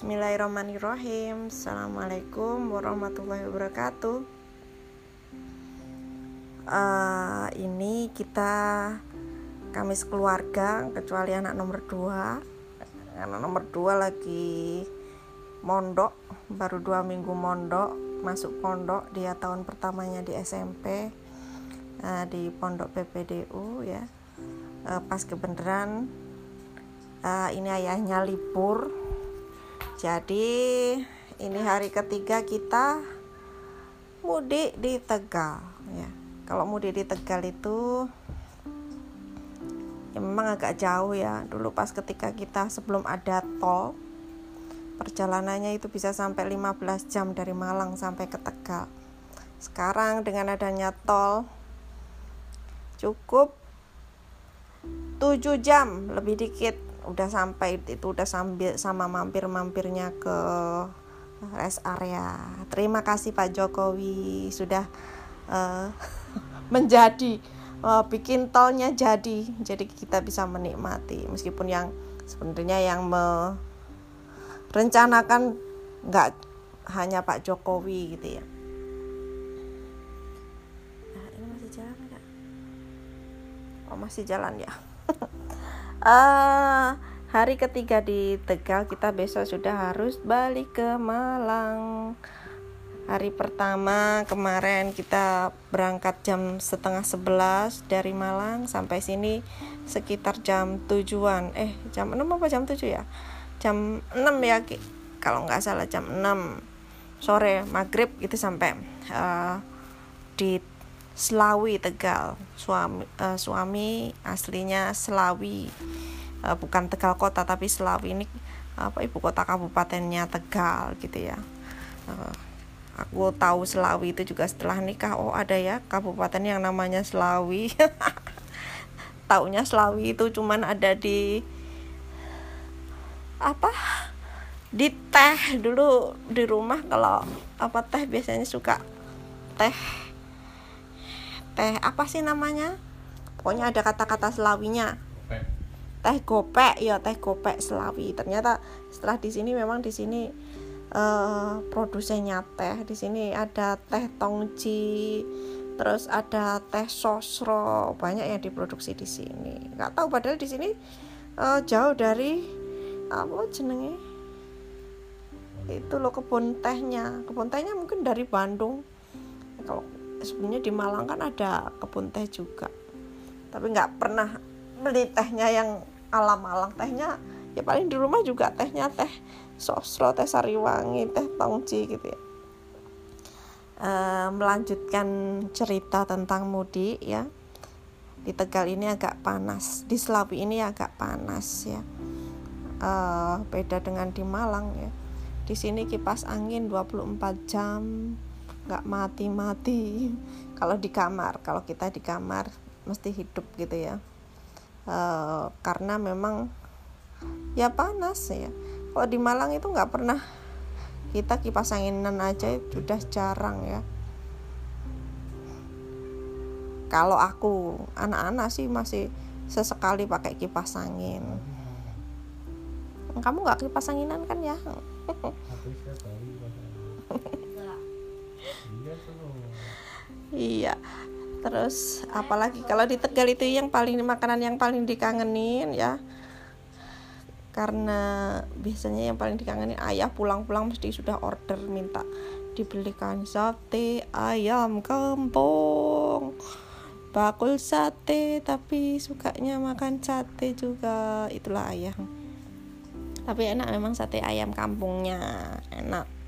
Bismillahirrahmanirrahim. Assalamualaikum warahmatullahi wabarakatuh. Uh, Ini kita Kamis keluarga Kecuali anak nomor 2 Anak nomor 2 lagi Mondok Baru dua minggu mondok Masuk pondok Dia tahun pertamanya di SMP uh, Di pondok PPDU ya. Uh, Pas kebenaran uh, Ini ayahnya libur jadi ini hari ketiga kita mudik di Tegal ya. Kalau mudik di Tegal itu ya memang agak jauh ya. Dulu pas ketika kita sebelum ada tol perjalanannya itu bisa sampai 15 jam dari Malang sampai ke Tegal. Sekarang dengan adanya tol cukup 7 jam lebih dikit udah sampai itu udah sambil sama mampir-mampirnya ke rest area. Terima kasih Pak Jokowi sudah uh, menjadi uh, bikin tolnya jadi. Jadi kita bisa menikmati meskipun yang sebenarnya yang merencanakan nggak hanya Pak Jokowi gitu ya. Nah, ini masih jalan nggak? Oh masih jalan ya. Uh, hari ketiga di Tegal kita besok sudah harus balik ke Malang. Hari pertama kemarin kita berangkat jam setengah sebelas dari Malang sampai sini sekitar jam tujuan. Eh jam 6 apa jam 7 ya? Jam 6 ya kalau nggak salah jam 6 sore maghrib itu sampai uh, di Selawi Tegal. Suami uh, suami aslinya Selawi. Uh, bukan Tegal kota tapi Selawi ini apa ibu kota kabupatennya Tegal gitu ya. Uh, aku tahu Selawi itu juga setelah nikah. Oh ada ya kabupaten yang namanya Selawi. Taunya Selawi itu cuman ada di apa di teh dulu di rumah. Kalau apa teh biasanya suka teh teh apa sih namanya? Pokoknya ada kata-kata selawinya. Teh gopek ya teh gopek selawi. Ternyata setelah di sini memang di sini uh, produsennya teh. Di sini ada teh tongji terus ada teh sosro banyak yang diproduksi di sini. Nggak tahu padahal di sini uh, jauh dari apa jenenge itu loh kebun tehnya. Kebun tehnya mungkin dari Bandung. Kalau sebenarnya di Malang kan ada kebun teh juga. Tapi nggak pernah beli tehnya yang alam-alam tehnya ya paling di rumah juga tehnya teh sosro teh sariwangi teh tongji gitu ya. E, melanjutkan cerita tentang mudik ya. Di Tegal ini agak panas. Di Selawi ini agak panas ya. E, beda dengan di Malang ya. Di sini kipas angin 24 jam nggak mati-mati. Kalau di kamar kalau kita di kamar mesti hidup gitu ya. E, karena memang ya panas ya. Kalau di Malang itu nggak pernah kita kipas anginan aja sudah jarang ya. Kalau aku anak-anak sih masih sesekali pakai kipas angin. Kamu nggak kipas anginan kan ya iya terus apalagi kalau di Tegal itu yang paling makanan yang paling dikangenin ya. Karena biasanya yang paling dikangenin ayah pulang-pulang mesti sudah order minta dibelikan sate ayam kampung. Bakul sate tapi sukanya makan sate juga. Itulah ayah tapi enak memang sate ayam kampungnya. Enak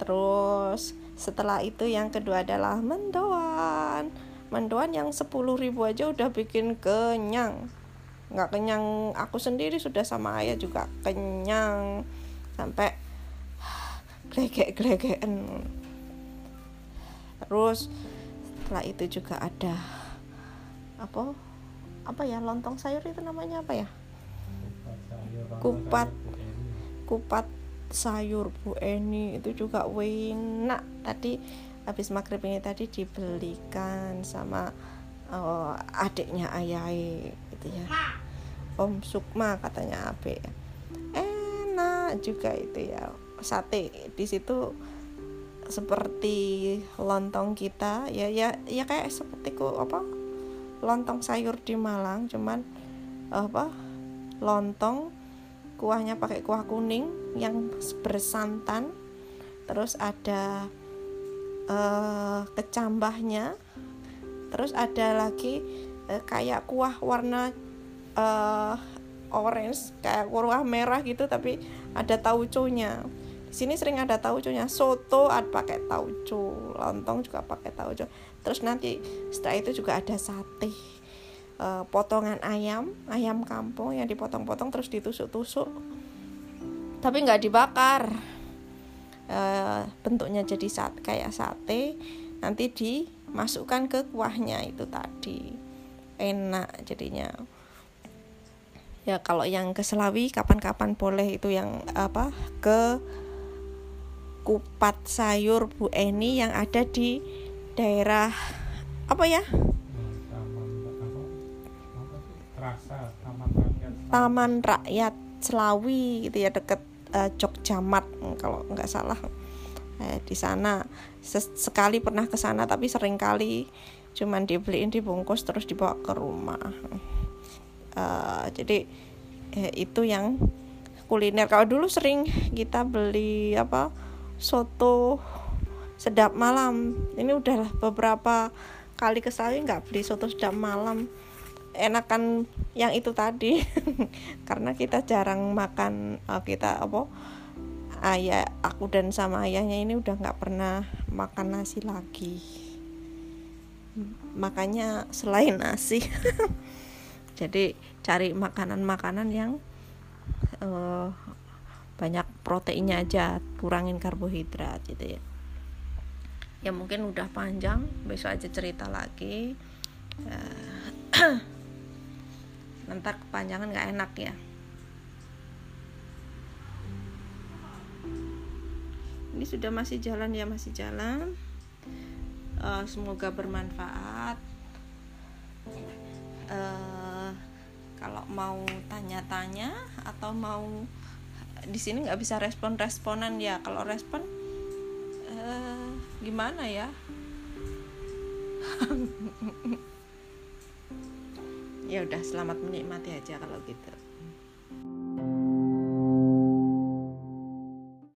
terus setelah itu yang kedua adalah mendoan. Mendoan yang 10 ribu aja udah bikin kenyang. Nggak kenyang aku sendiri sudah sama ayah juga kenyang. Sampai glegek glegekan terus setelah itu juga ada apa apa ya lontong sayur itu namanya apa ya? Kupat. Kupat sayur Bu Eni itu juga enak. Tadi habis maghrib ini tadi dibelikan sama uh, adiknya ayah gitu ya. Om Sukma katanya Abe enak juga itu ya. Sate di situ seperti lontong kita. Ya ya ya kayak seperti ku apa lontong sayur di Malang. Cuman apa lontong kuahnya pakai kuah kuning yang bersantan. Terus ada uh, kecambahnya. Terus ada lagi uh, kayak kuah warna uh, orange kayak kuah merah gitu tapi ada tauconya. Di sini sering ada tauconya. Soto ada pakai tauco lontong juga pakai tauco. Terus nanti setelah itu juga ada sate e, potongan ayam ayam kampung yang dipotong-potong terus ditusuk-tusuk. Tapi nggak dibakar. E, bentuknya jadi sate kayak sate nanti dimasukkan ke kuahnya itu tadi. Enak jadinya. Ya kalau yang ke Selawi kapan-kapan boleh itu yang apa ke kupat sayur Bu Eni yang ada di daerah apa ya Taman Rakyat. Selawi gitu ya deket uh, Jogjamat kalau nggak salah. Eh, di sana. Sekali pernah ke sana tapi sering kali cuman dibeliin dibungkus terus dibawa ke rumah. Uh, jadi eh, itu yang kuliner. Kalau dulu sering kita beli apa soto sedap malam. Ini udah beberapa kali ke saya nggak beli soto sedap malam enakan yang itu tadi. Karena kita jarang makan uh, kita apa ayah aku dan sama ayahnya ini udah nggak pernah makan nasi lagi. Makanya selain nasi jadi cari makanan-makanan yang uh, banyak proteinnya aja kurangin karbohidrat gitu ya. Ya mungkin udah panjang besok aja cerita lagi. Uh, nanti kepanjangan nggak enak ya. Ini sudah masih jalan ya masih jalan. Uh, semoga bermanfaat. Uh, kalau mau tanya-tanya atau mau di sini nggak bisa respon-responan ya. Kalau respon uh, gimana ya ya udah selamat menikmati aja kalau gitu